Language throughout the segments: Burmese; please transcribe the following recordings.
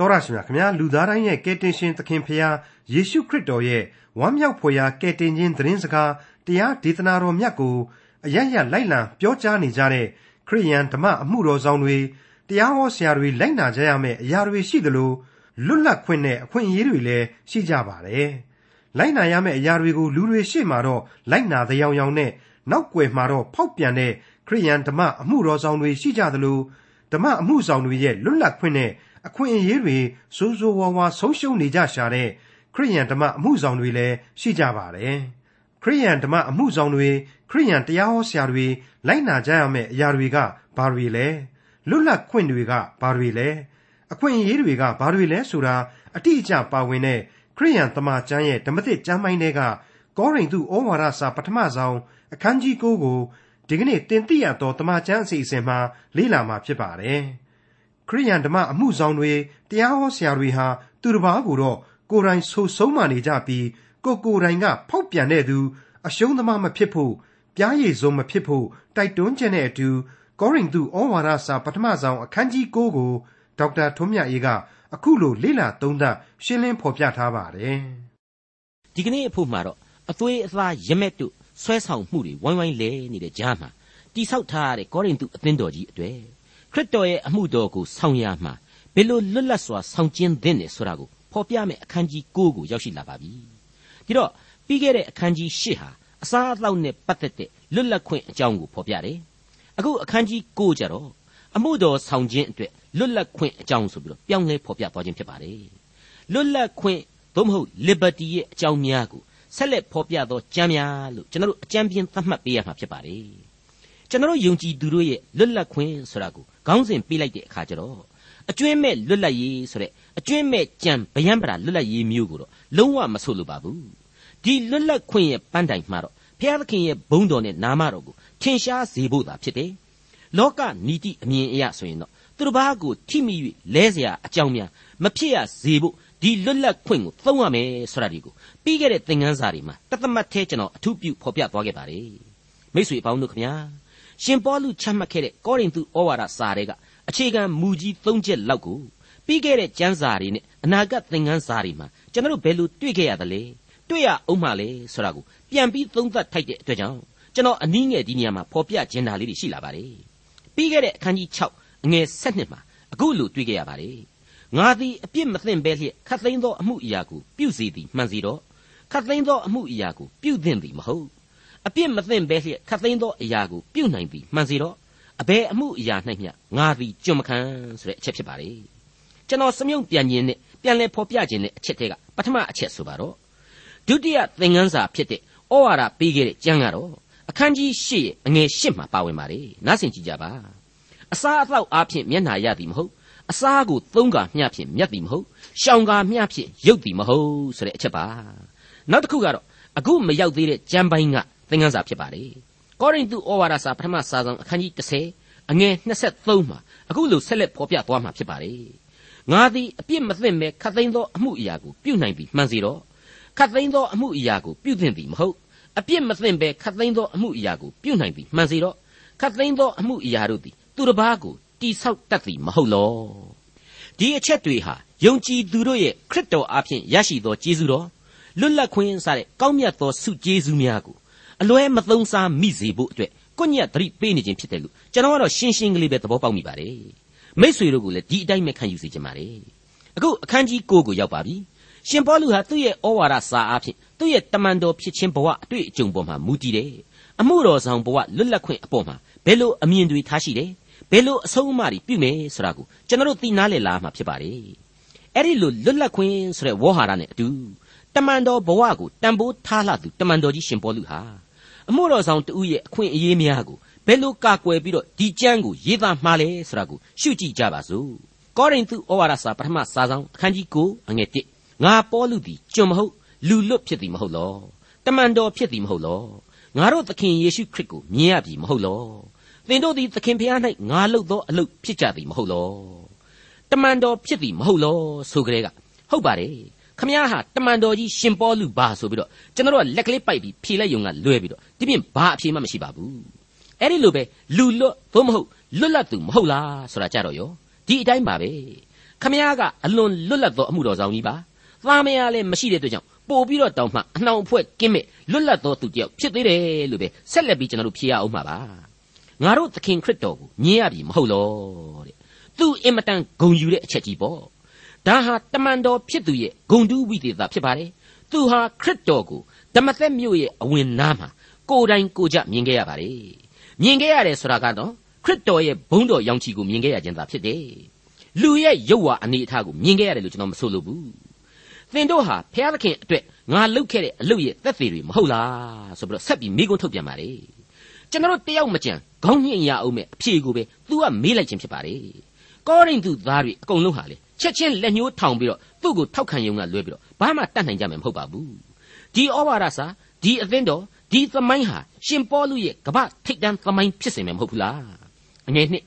တော်ရရှိမြခင်ဗျာလူသားတိုင်းရဲ့ကယ်တင်ရှင်သခင်ဖရာယေရှုခရစ်တော်ရဲ့ဝမ်းမြောက်ဖွယ်ရာကယ်တင်ခြင်းသတင်းစကားတရားဒေသနာတော်မြတ်ကိုအရရလိုက်လံပြောကြားနေကြတဲ့ခရိယန်ဓမ္မအမှုတော်ဆောင်တွေတရားဟောဆရာတွေလိုက်နာကြရမယ့်အရာတွေရှိသလိုလွတ်လပ်ခွင့်နဲ့အခွင့်အရေးတွေလည်းရှိကြပါတယ်လိုက်နာရမယ့်အရာတွေကိုလူတွေရှေ့မှာတော့လိုက်နာတဲ့ရောင်ရောင်နဲ့နောက်ွယ်မှာတော့ဖောက်ပြန်တဲ့ခရိယန်ဓမ္မအမှုတော်ဆောင်တွေရှိကြသလိုဓမ္မအမှုဆောင်တွေရဲ့လွတ်လပ်ခွင့်နဲ့ အခွင့်အရေးတွေစိုးစိုးဝါးဝါဆုံးရှုံးနေကြရှာတဲ့ခရိယန်ဓမ္မအမှုဆောင်တွေလည်းရှိကြပါတယ်ခရိယန်ဓမ္မအမှုဆောင်တွေခရိယန်တရားဟောဆရာတွေလိုက်နာကြရမယ့်အရာတွေကဘာတွေလဲလွတ်လပ်ခွင့်တွေကဘာတွေလဲအခွင့်အရေးတွေကဘာတွေလဲဆိုတာအတိအကျပါဝင်တဲ့ခရိယန်တမန်ကျမ်းရဲ့ဓမ္မသစ်ကျမ်းပိုင်းတွေကကောရိန္သုဩဝါဒစာပထမဆုံးအခန်းကြီး9ကိုဒီကနေ့တင်ပြရသောတမန်ကျမ်းအစီအစဉ်မှာလေ့လာမှာဖြစ်ပါတယ်။ ခရိယန်ဓမ္မအမှုဆောင်တွေတရားဟောဆရာတွေဟာသူတစ်ပါးကိုတော့ကိုယ်တိုင်ဆိုဆုံးမှနေကြပြီးကိုကိုယ်တိုင်ကဖောက်ပြန်တဲ့သူအရှုံးသမားမဖြစ်ဖို့ပြားရည်စုံမဖြစ်ဖို့တိုက်တွန်းချက်နဲ့အတူကောရိန္သုဩဝါဒစာပထမဆုံးအခန်းကြီး9ကိုဒေါက်တာထွန်းမြတ်အေးကအခုလိုလေ့လာသုံးသပ်ရှင်းလင်းဖော်ပြထားပါတယ်။ဒီကနေ့အဖို့မှာတော့အသွေးအသားရမက်တို့ဆွဲဆောင်မှုတွေဝိုင်းဝိုင်းလဲနေတဲ့ကြားမှာတိဆောက်ထားတဲ့ကောရိန္သုအသင်းတော်ကြီးအတွေ့ ခရစ်တော်ရဲ့အမှုတော်ကိုဆောင်ရမှာဘယ်လိုလွတ်လပ်စွာဆောင်ကျင်းသင့်တယ်ဆိုတာကိုဖော်ပြမယ့်အခန်းကြီး9ကိုရောက်ရှိလာပါပြီဒီတော့ပြီးခဲ့တဲ့အခန်းကြီး10ဟာအစားအသောက်နဲ့ပတ်သက်တဲ့လွတ်လပ်ခွင့်အကြောင်းကိုဖော်ပြတယ်အခုအခန်းကြီး9ကျတော့အမှုတော်ဆောင်ခြင်းအတွက်လွတ်လပ်ခွင့်အကြောင်းဆိုပြီးတော့ပြောင်းလဲဖော်ပြသွားခြင်းဖြစ်ပါတယ်လွတ်လပ်ခွင့်သို့မဟုတ် liberty ရဲ့အကြောင်းများကိုဆက်လက်ဖော်ပြသောကျမ်းများလို့ကျွန်တော်တို့အကြံပြင်းသတ်မှတ်ပေးရမှာဖြစ်ပါတယ်ကျွန်တော်တို့ယုံကြည်သူတို့ရဲ့လွတ်လပ်ခွင့်ဆိုတာကို ခေါင်းစဉ်ပေးလိုက်တဲ့အခါကျတော့အကျွင်းမဲ့လွတ်လပ်ရေးဆိုတဲ့အကျွင်းမဲ့ကြံဗယံပရာလွတ်လပ်ရေးမျိုးကိုတော့လုံးဝမဆိုလိုပါဘူးဒီလွတ်လပ်ခွင့်ရဲ့ပန်းတိုင်မှာတော့ဘုရားသခင်ရဲ့ဘုန်းတော်နဲ့နာမတော်ကိုထင်ရှားစေဖို့သာဖြစ်တယ်လောကနီတိအမြင်အရဆိုရင်တော့သူတစ်ပါးကိုထိမိ၍လဲเสียအကြောင်းများမဖြစ်ရစေဖို့ဒီလွတ်လပ်ခွင့်ကိုသုံးရမယ်ဆိုတာဒီကိုပြီးခဲ့တဲ့သင်ခန်းစာတွေမှာတသမတ်သေးကျွန်တော်အထူးပြုဖော်ပြသွားခဲ့ပါတယ်မိတ်ဆွေအပေါင်းတို့ခင်ဗျာ ရှင်ပေါလုချမှတ်ခဲ့တဲ့ကောရိန္သုဩဝါဒစာတွေကအခြေခံမူကြီး၃ချက်လောက်ကိုပြီးခဲ့တဲ့ကျမ်းစာတွေနဲ့အနာဂတ်သင်ခန်းစာတွေမှာကျွန်တော်တို့ဘယ်လိုတွေ့ခဲ့ရသလဲတွေ့ရအောင်မှလဲဆိုတာကိုပြန်ပြီးသုံးသပ်ထိုက်တဲ့အတွက်ကြောင့်ကျွန်တော်အနည်းငယ်ဒီနေရာမှာဖော်ပြခြင်းတာလေးတွေရှိလာပါတယ်ပြီးခဲ့တဲ့အခန်းကြီး6အငယ်7မှာအခုလိုတွေ့ခဲ့ရပါတယ်ငါသည်အပြစ်မသင့်ပဲလျက်ခတ်သိမ်းသောအမှုအရာကိုပြုစေသည်မှန်စီတော့ခတ်သိမ်းသောအမှုအရာကိုပြုသင့်သည်မဟုတ် အပြစ်မသင့်ပဲလျက်ခတ်သိမ်းသောအရာကိုပြုနိုင်သည်မှန်စီတော့အဘယ်အမှုအရာ၌မျှငါသည်ကြွမခံဆိုတဲ့အချက်ဖြစ်ပါလေကျွန်တော်စမြုံပြန်ခြင်းနဲ့ပြန်လဲဖော်ပြခြင်းနဲ့အချက်တွေကပထမအချက်ဆိုပါတော့ဒုတိယသင်ခန်းစာဖြစ်တဲ့ဩဝါဒပေးခဲ့တဲ့ကျမ်းကတော့အခန်းကြီး၈ရဲ့အငယ်၈မှာပါဝင်ပါတယ်နားဆင်ကြည့်ကြပါအစားအသောက်အားဖြင့်မျက်နာရသည်မဟုတ်အစားကိုသုံးကာမျှဖြင့်မြတ်သည်မဟုတ်ရှောင်ကာမျှဖြင့်ရုပ်သည်မဟုတ်ဆိုတဲ့အချက်ပါနောက်တစ်ခုကတော့အခုမရောက်သေးတဲ့ကျမ်းပိုင်းက သင်ခန်းစာဖြစ်ပါတယ်ကောရိန္သုဩဝါဒစာပထမစာဆောင်အခန်းကြီး30အငယ်23မှာအခုလိုဆက်လက်ဖော်ပြသွားမှာဖြစ်ပါတယ်ငါသည်အပြစ်မသိမ့်မဲ့ခတ်သိမ်းသောအမှုအရာကိုပြုနိုင်ပြီမှန်စီတော့ခတ်သိမ်းသောအမှုအရာကိုပြုသင့်သည်မဟုတ်အပြစ်မသိမ့်ပဲခတ်သိမ်းသောအမှုအရာကိုပြုနိုင်ပြီမှန်စီတော့ခတ်သိမ်းသောအမှုအရာတို့သည်သူတစ်ပါးကိုတိဆောက်တတ်သည်မဟုတ်လောဒီအချက်တွေဟာယုံကြည်သူတို့ရဲ့ခရစ်တော်အားဖြင့်ရရှိသောကျေးဇူးတော်လွတ်လပ်ခွင့်စတဲ့ကောင်းမြတ်သောဆုကျေးဇူးများကို အလွဲမသုံးစားမိစေဖို့အတွက်ကိုညက်သတိပေးနေခြင်းဖြစ်တယ်လို့ကျွန်တော်ကတော့ရှင်းရှင်းကလေးပဲသဘောပေါက်မိပါတယ်မိษွေတို့ကလည်းဒီအတိုင်းပဲခံယူစေချင်ပါတယ်အခုအခန်းကြီး9ကိုရောက်ပါပြီရှင်ပေါလုဟာသူ့ရဲ့ဩဝါဒစာအားဖြင့်သူ့ရဲ့တမန်တော်ဖြစ်ခြင်းဘဝအတွေ့အကြုံပေါ်မှာမူတည်တယ်အမှုတော်ဆောင်ဘဝလွတ်လပ်ခွင့်အပေါ်မှာဘယ်လိုအမြင်တွေထားရှိတယ်ဘယ်လိုအဆုံးအမတွေပြုမယ်ဆိုတာကိုကျွန်တော်တို့သိနာလေလာမှာဖြစ်ပါတယ်အဲ့ဒီလိုလွတ်လပ်ခွင့်ဆိုတဲ့ဝေါ်ဟာရနဲ့အတူတမန်တော်ဘဝကိုတန်ဖိုးထားလှသူတမန်တော်ကြီးရှင်ပေါလုဟာ အမှုတော်ဆောင်တူရဲ့အခွင့်အရေးများကိုဘယ်လိုကာကွယ်ပြီးတော့ဒီကျမ်းကိုရေးသားမှားလဲဆိုတာကိုရှုကြည့်ကြပါစို့ကောရိန္သုဩဝါဒစာပထမစာဆောင်အခန်းကြီး9အငယ်1ငါပေါလုသည်ကျွန်မဟုတ်လူလွတ်ဖြစ်သည်မဟုတ်လောတမန်တော်ဖြစ်သည်မဟုတ်လောငါတို့သခင်ယေရှုခရစ်ကိုမြင်ရပြီမဟုတ်လောသင်တို့သည်သခင်ဖျား၌ငါလုပ်သောအလုပ်ဖြစ်ကြသည်မဟုတ်လောတမန်တော်ဖြစ်သည်မဟုတ်လောဆိုကြတဲ့ကဟုတ်ပါတယ် ခမည်းဟာတမန်တော်ကြီးရှင်ပေါလုပါဆိုပြီးတော့ကျွန်တော်ကလက်ကလေးပိုက်ပြီးဖြေလိုက်ယုံကလွဲပြီးတော့ဒီပြင်ဘာအဖြေမှမရှိပါဘူးအဲ့ဒီလိုပဲလူလွတ်သို့မဟုတ်လွတ်လပ်သူမဟုတ်လားဆိုတာကြတော့ရောဒီအတိုင်းပါပဲခမည်းကအလွန်လွတ်လပ်သောအမှုတော်ဆောင်ကြီးပါသားမယားလည်းမရှိတဲ့အတွက်ကြောင့်ပို့ပြီးတော့တောင်းမှအနှောင်အဖွဲ့ကင်းမဲ့လွတ်လပ်သောသူတယောက်ဖြစ်သေးတယ်လို့ပဲဆက်လက်ပြီးကျွန်တော်တို့ဖြေရအောင်ပါပါငါတို့သခင်ခရစ်တော်ကိုညင်ရပြီမဟုတ်လို့တဲ့သူအင်မတန်ဂုံယူတဲ့အချက်ကြီးပေါ့ ဒါဟာတမန်တော်ဖြစ်သူရဲ့ဂုံတူးဝိသေသဖြစ်ပါတယ်သူဟာခရစ်တော်ကိုဓမ္မသက်မြို့ရဲ့အဝင်နားမှာကိုယ်တိုင်ကိုကြမြင်ခဲ့ရပါတယ်မြင်ခဲ့ရတယ်ဆိုတာကတော့ခရစ်တော်ရဲ့ဘုန်းတော်ရောင်ချီကိုမြင်ခဲ့ရခြင်းသာဖြစ်တယ်လူရဲ့ရုပ်ဝါအနေအထားကိုမြင်ခဲ့ရတယ်လို့ကျွန်တော်မဆိုလိုဘူးသင်တို့ဟာဖျားသခင်အတွက်ငါလုပ်ခဲ့တဲ့အလုပ်ရဲ့သက်သေတွေမဟုတ်လားဆိုပြီးတော့ဆက်ပြီးမိကုန်းထုတ်ပြန်ပါလေကျွန်တော်တို့တယောက်မကြံခေါင်းညှင်ရအောင်မဲ့အဖြေကိုပဲ तू ကမေးလိုက်ခြင်းဖြစ်ပါလေကောရိန္သုသားတွေအကုန်လုံးဟာလေ ချက်ချင်းလက်ညှိုးထောင်ပြီးတော့သူ့ကိုထောက်ခံရုံကလွဲပြီးတော့ဘာမှတတ်နိုင်ကြမှာမဟုတ်ပါဘူးဒီဩဝါဒစာဒီအသင်းတော်ဒီသမိုင်းဟာရှင်ပေါလုရဲ့ကပ္ပထိတ်တန်းသမိုင်းဖြစ်စေမယ်မဟုတ်ဘူးလားအငယ်နှစ်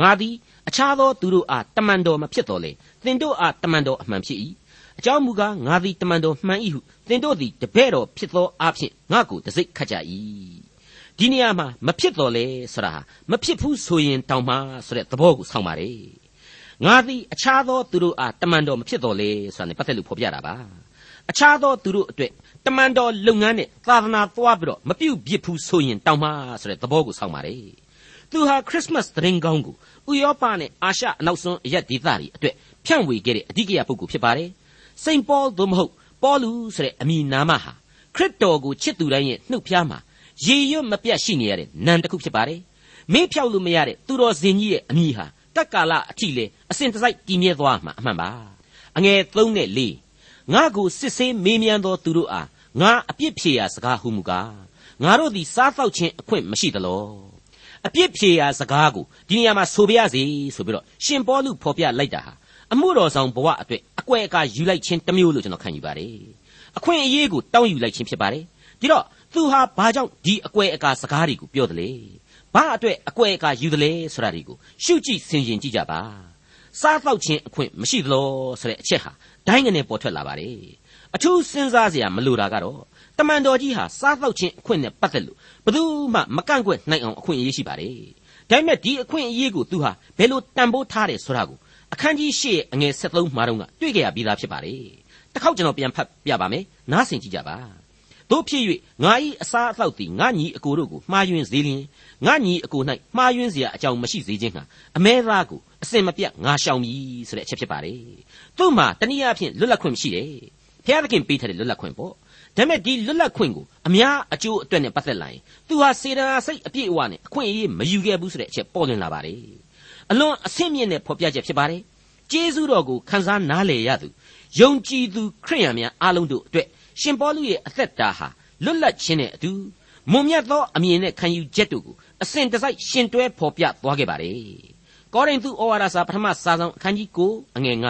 ငါသည်အခြားသောသူတို့အားတမန်တော်မဖြစ်တော်လေသင်တို့အားတမန်တော်အမှန်ဖြစ်၏အကြောင်းမူကားငါသည်တမန်တော်မှန်၏ဟုသင်တို့သည်တပည့်တော်ဖြစ်သောအားဖြင့်ငါ့ကိုတစိ့ခတ်ကြ၏ဒီနေရာမှာမဖြစ်တော်လေဆိုတာဟာမဖြစ်ဘူးဆိုရင်တောင်မှဆိုတဲ့သဘောကိုဆောင်းပါတယ် ငါသည်အခြားသောသူတို့အားတမန်တော်မဖြစ်တော်လေဆိုတာ ਨੇ ပတ်သက်လို့ဖော်ပြတာပါအခြားသောသူတို့အတွက်တမန်တော်လုပ်ငန်းနဲ့သာသနာသွားပြီးတော့မပြုတ်ပြစ်ဘူးဆိုရင်တောင်မှဆိုတဲ့သဘောကိုဆောင်းပါတယ်သူဟာခရစ်မတ်သတင်းကောင်းကိုဥရောပနဲ့အာရှအနောက်ဆုံးအရက်ဒေသတွေအတွက်ဖြန့်ဝေခဲ့တဲ့အဓိကရပုဂ္ဂိုလ်ဖြစ်ပါတယ်စိန်ပေါသို့မဟုတ်ပေါလုဆိုတဲ့အမည်နာမဟာခရစ်တော်ကိုချစ်သူတိုင်းရဲ့နှုတ်ဖျားမှာရေရွတ်မပြတ်ရှိနေရတဲ့နံတစ်ခုဖြစ်ပါတယ်မင်းဖြောက်လို့မရတဲ့သူတော်စင်ကြီးရဲ့အမည်ဟာ တက်ကာလအထိလေအစဉ်တစိုက်တည်မြဲသွားမှာအမှန်ပါအငယ်3နဲ့4ငါကိုစစ်ဆေးမေးမြန်းသောသူတို့အားငါအပြစ်ဖြေရာစကားဟုမူကားငါတို့သည်စားတော့ခြင်းအခွင့်မရှိသလောအပြစ်ဖြေရာစကားကိုဒီနေရာမှာဆိုပြရစီဆိုပြီးတော့ရှင်ပေါလုဖော်ပြလိုက်တာဟာအမှုတော်ဆောင်ဘဝအတွက်အကွယ်အကာယူလိုက်ခြင်းတစ်မျိုးလို့ကျွန်တော်ခံယူပါတယ်အခွင့်အရေးကိုတောင်းယူလိုက်ခြင်းဖြစ်ပါတယ်ဒီတော့သူဟာဘာကြောင့်ဒီအကွယ်အကာစကားတွေကိုပြောတယ်လေ ဘာအတွက်အကွယ်အကာယူတယ်လဲဆိုတာတွေကိုရှုကြည့်ဆင်ခြင်ကြည့်ကြပါစားတော့ခြင်းအခွင့်မရှိသလိုဆိုတဲ့အချက်ဟာဒိုင်းငနဲ့ပေါ်ထွက်လာပါတယ်အထူးစဉ်းစားစရာမလိုတာကတော့တမန်တော်ကြီးဟာစားတော့ခြင်းအခွင့်နဲ့ပတ်သက်လို့ဘယ်သူမှမကန့်ကွက်နိုင်အောင်အခွင့်အရေးရှိပါတယ်ဒါပေမဲ့ဒီအခွင့်အရေးကိုသူဟာဘယ်လိုတန်ဖိုးထားတယ်ဆိုတာကိုအခန်းကြီး၈အငယ်73မှာတော့တွေ့ကြရပြီးသားဖြစ်ပါတယ်တစ်ခေါက်ကျွန်တော်ပြန်ဖတ်ပြပါမယ်နားဆင်ကြည့်ကြပါတို့ဖြစ်၍ငါ၏အစားအသောက်သည်ငါညီအကိုတို့ကိုမှားယွင်းစေလျင် ငါညီအကို၌မှားယွင်းเสียအကြောင်းမရှိစေခြင်းဟာအမဲသားကိုအစင်မပြတ်ငါရှောင်ပြီဆိုတဲ့အချက်ဖြစ်ပါတယ်သူ့မှာတနည်းအားဖြင့်လွတ်လပ်ခွင့်မရှိတယ်ဘုရားသခင်ပေးထားတဲ့လွတ်လပ်ခွင့်ပေါ့ဒါပေမဲ့ဒီလွတ်လပ်ခွင့်ကိုအများအကျိုးအတွက်နဲ့ပတ်သက်လာရင်သူဟာစေတနာစိတ်အပြည့်အဝနဲ့အခွင့်အရေးမယူခဲ့ဘူးဆိုတဲ့အချက်ပေါ်လွင်လာပါတယ်အလွန်အဆင့်မြင့်တဲ့ဖော်ပြချက်ဖြစ်ပါတယ်ကျေးဇူးတော်ကိုခံစားနားလည်ရသူယုံကြည်သူခရိယန်များအားလုံးတို့အတွက်ရှင်ပေါလုရဲ့အသက်တာဟာလွတ်လပ်ခြင်းနဲ့အတူမွန်မြတ်သောအမြင်နဲ့ခံယူချက်တို့ကို အစဉ်တစိုက်ရှင်တွဲဖော်ပြသွားခဲ့ပါတယ်ကောရိန္သုဩဝါဒစာပထမစာဆောင်အခန်းကြီး9အငယ်9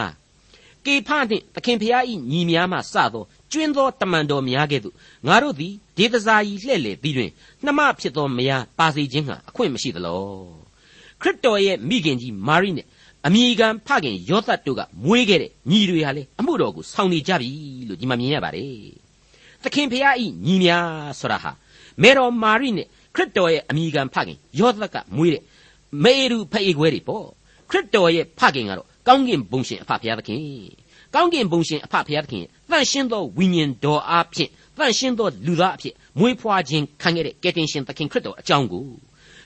ကေဖနှင့်သခင်ဖျားဤညီများမှစသောကျွင်းသောတမန်တော်များကဲ့သို့ငါတို့သည်ဒေသစာကြီးလှဲ့လေပြီးတွင်နှမဖြစ်သောမယားပါစီခြင်းဟာအခွင့်မရှိသလောခရစ်တော်ရဲ့မိခင်ကြီးမာရိနဲ့အမိခံဖခင်ယောသတ်တို့ကမွေးခဲ့တဲ့ညီတွေဟာလေအမှုတော်ကိုဆောင်နေကြပြီလို့ဒီမှာမြင်ရပါတယ်သခင်ဖျားဤညီများဆိုတာဟာမေတော်မာရိနဲ့ ခရစ်တော်ရဲ့အမိခံဖခင်ယောသတ်ကမွေးတဲ့မေရုဖအေခွဲတွေပေါ့ခရစ်တော်ရဲ့ဖခင်ကတော့ကောင်းကင်ဘုံရှင်အဖဖျားသခင်ကောင်းကင်ဘုံရှင်အဖဖျားသခင်တန့်ရှင်းသောဝိညာဉ်တော်အားဖြင့်တန့်ရှင်းသောလူသားအဖြစ်မွေးဖွားခြင်းခံခဲ့တဲ့ကယ်တင်ရှင်သခင်ခရစ်တော်အကြောင်းကို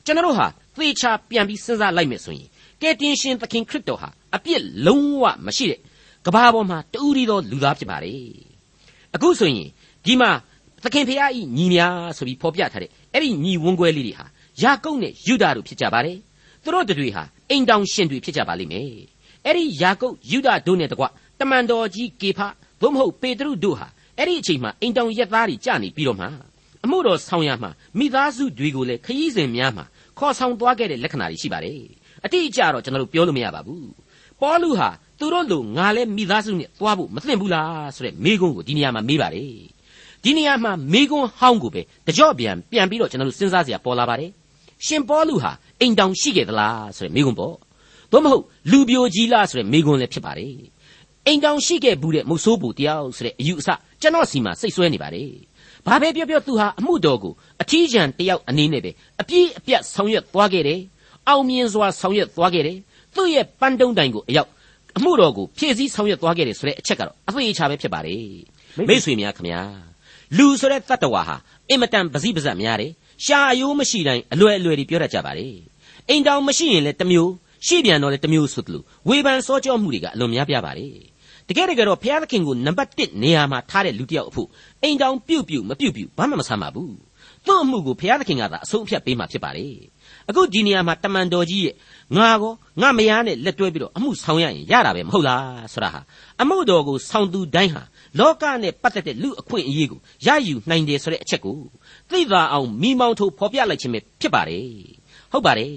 ကျွန်တော်တို့ဟာသေချာပြန်ပြီးစဉ်းစားလိုက်မယ်ဆိုရင်ကယ်တင်ရှင်သခင်ခရစ်တော်ဟာအပြစ်လုံးဝမရှိတဲ့ကဘာပေါ်မှာတူရီသောလူသားဖြစ်ပါတယ်အခုဆိုရင်ဒီမှာသခင်ဖျားဤညီများဆိုပြီးဖော်ပြထားတဲ့ အဲ့ဒီညီဝန်းခွဲလေးတွေဟာယာကုပ်နဲ့ယူဒာတို့ဖြစ်ကြပါတယ်သူတို့တွေဟာအိမ်တောင်ရှင်တွေဖြစ်ကြပါလိမ့်မယ်အဲ့ဒီယာကုပ်ယူဒာတို့နဲ့တကွတမန်တော်ကြီးကေဖသို့မဟုတ်ပေတရုတို့ဟာအဲ့ဒီအချိန်မှာအိမ်တောင်ရက်သားတွေကြာနေပြီးတော့မှအမှုတော်ဆောင်ရမှာမိသားစုတွေကိုလည်းခရီးစဉ်များမှာခေါ်ဆောင်သွားခဲ့တဲ့လက္ခဏာတွေရှိပါတယ်အတိအကျတော့ကျွန်တော်တို့ပြောလို့မရပါဘူးပေါလုဟာသူတို့လိုငါလဲမိသားစုနဲ့သွားဖို့မသင့်ဘူးလားဆိုတဲ့မိကုန်းကိုဒီနေရာမှာမေးပါတယ် ဒီနေရာမှာမိကုန်းဟောင်းကိုပဲတကြော့ပြန်ပြန်ပြီးတော့ကျွန်တော်တို့စဉ်းစားစရာပေါ်လာပါတယ်ရှင်ပေါလုဟာအိမ်တောင်ရှိခဲ့သလားဆိုတဲ့မိကုန်းပေါ့သို့မဟုတ်လူပြိုကြီးလားဆိုတဲ့မိကုန်းလည်းဖြစ်ပါတယ်အိမ်တောင်ရှိခဲ့ဘူးတဲ့မုတ်ဆိုးပူတယောက်ဆိုတဲ့အယူအဆကျွန်တော်စီမှာစိတ်ဆွဲနေပါတယ်ဘာပဲပြောပြောသူဟာအမှုတော်ကိုအထီးကျန်တယောက်အနေနဲ့ပဲအပြည့်အပြတ်ဆောင်ရွက်သွားခဲ့တယ်အောင်မြင်စွာဆောင်ရွက်သွားခဲ့တယ်သူ့ရဲ့ပန်းတုံးတိုင်ကိုအရောက်အမှုတော်ကိုဖြည့်ဆည်းဆောင်ရွက်သွားခဲ့တယ်ဆိုတဲ့အချက်ကတော့အသေးချာပဲဖြစ်ပါတယ်မိษွေများခမညာ လူဆိုတဲ့တတ္တဝါဟာအင်မတန်ပစိပဇတ်များတယ်ရှာအယိုးမရှိတိုင်းအလွယ်အလွယ်တွေပြောတတ်ကြပါတယ်အိမ်တောင်မရှိရင်လည်းတစ်မျိုးရှိပြန်တော့လည်းတစ်မျိုးဆိုသလိုဝေဖန်စောကြောမှုတွေကအလွန်များပြားပါတယ်တကယ်တကယ်တော့ဘုရားသခင်ကိုနံပါတ်1နေရာမှာထားတဲ့လူတစ်ယောက်အဖို့အိမ်တောင်ပြုတ်ပြုတ်မပြုတ်ပြုတ်ဘာမှမဆမ်းပါဘူးသူ့အမှုကိုဘုရားသခင်ကသာအဆုံးအဖြတ်ပေးမှာဖြစ်ပါတယ် အခုဒီနေရာမှာတမန်တော်ကြီးရဲ့ငါကောငါမယားနဲ့လက်တွဲပြီးတော့အမှုဆောင်ရရင်ရတာပဲမဟုတ်လားဆိုတာဟာအမှုတော်ကိုဆောင်သူတိုင်းဟာလောကနဲ့ပတ်သက်တဲ့လူအခွင့်အရေးကိုရယူနိုင်တယ်ဆိုတဲ့အချက်ကိုသိသာအောင်မိမောင်းထုတ်ဖော်ပြလိုက်ခြင်းပဲဖြစ်ပါတယ်ဟုတ်ပါတယ်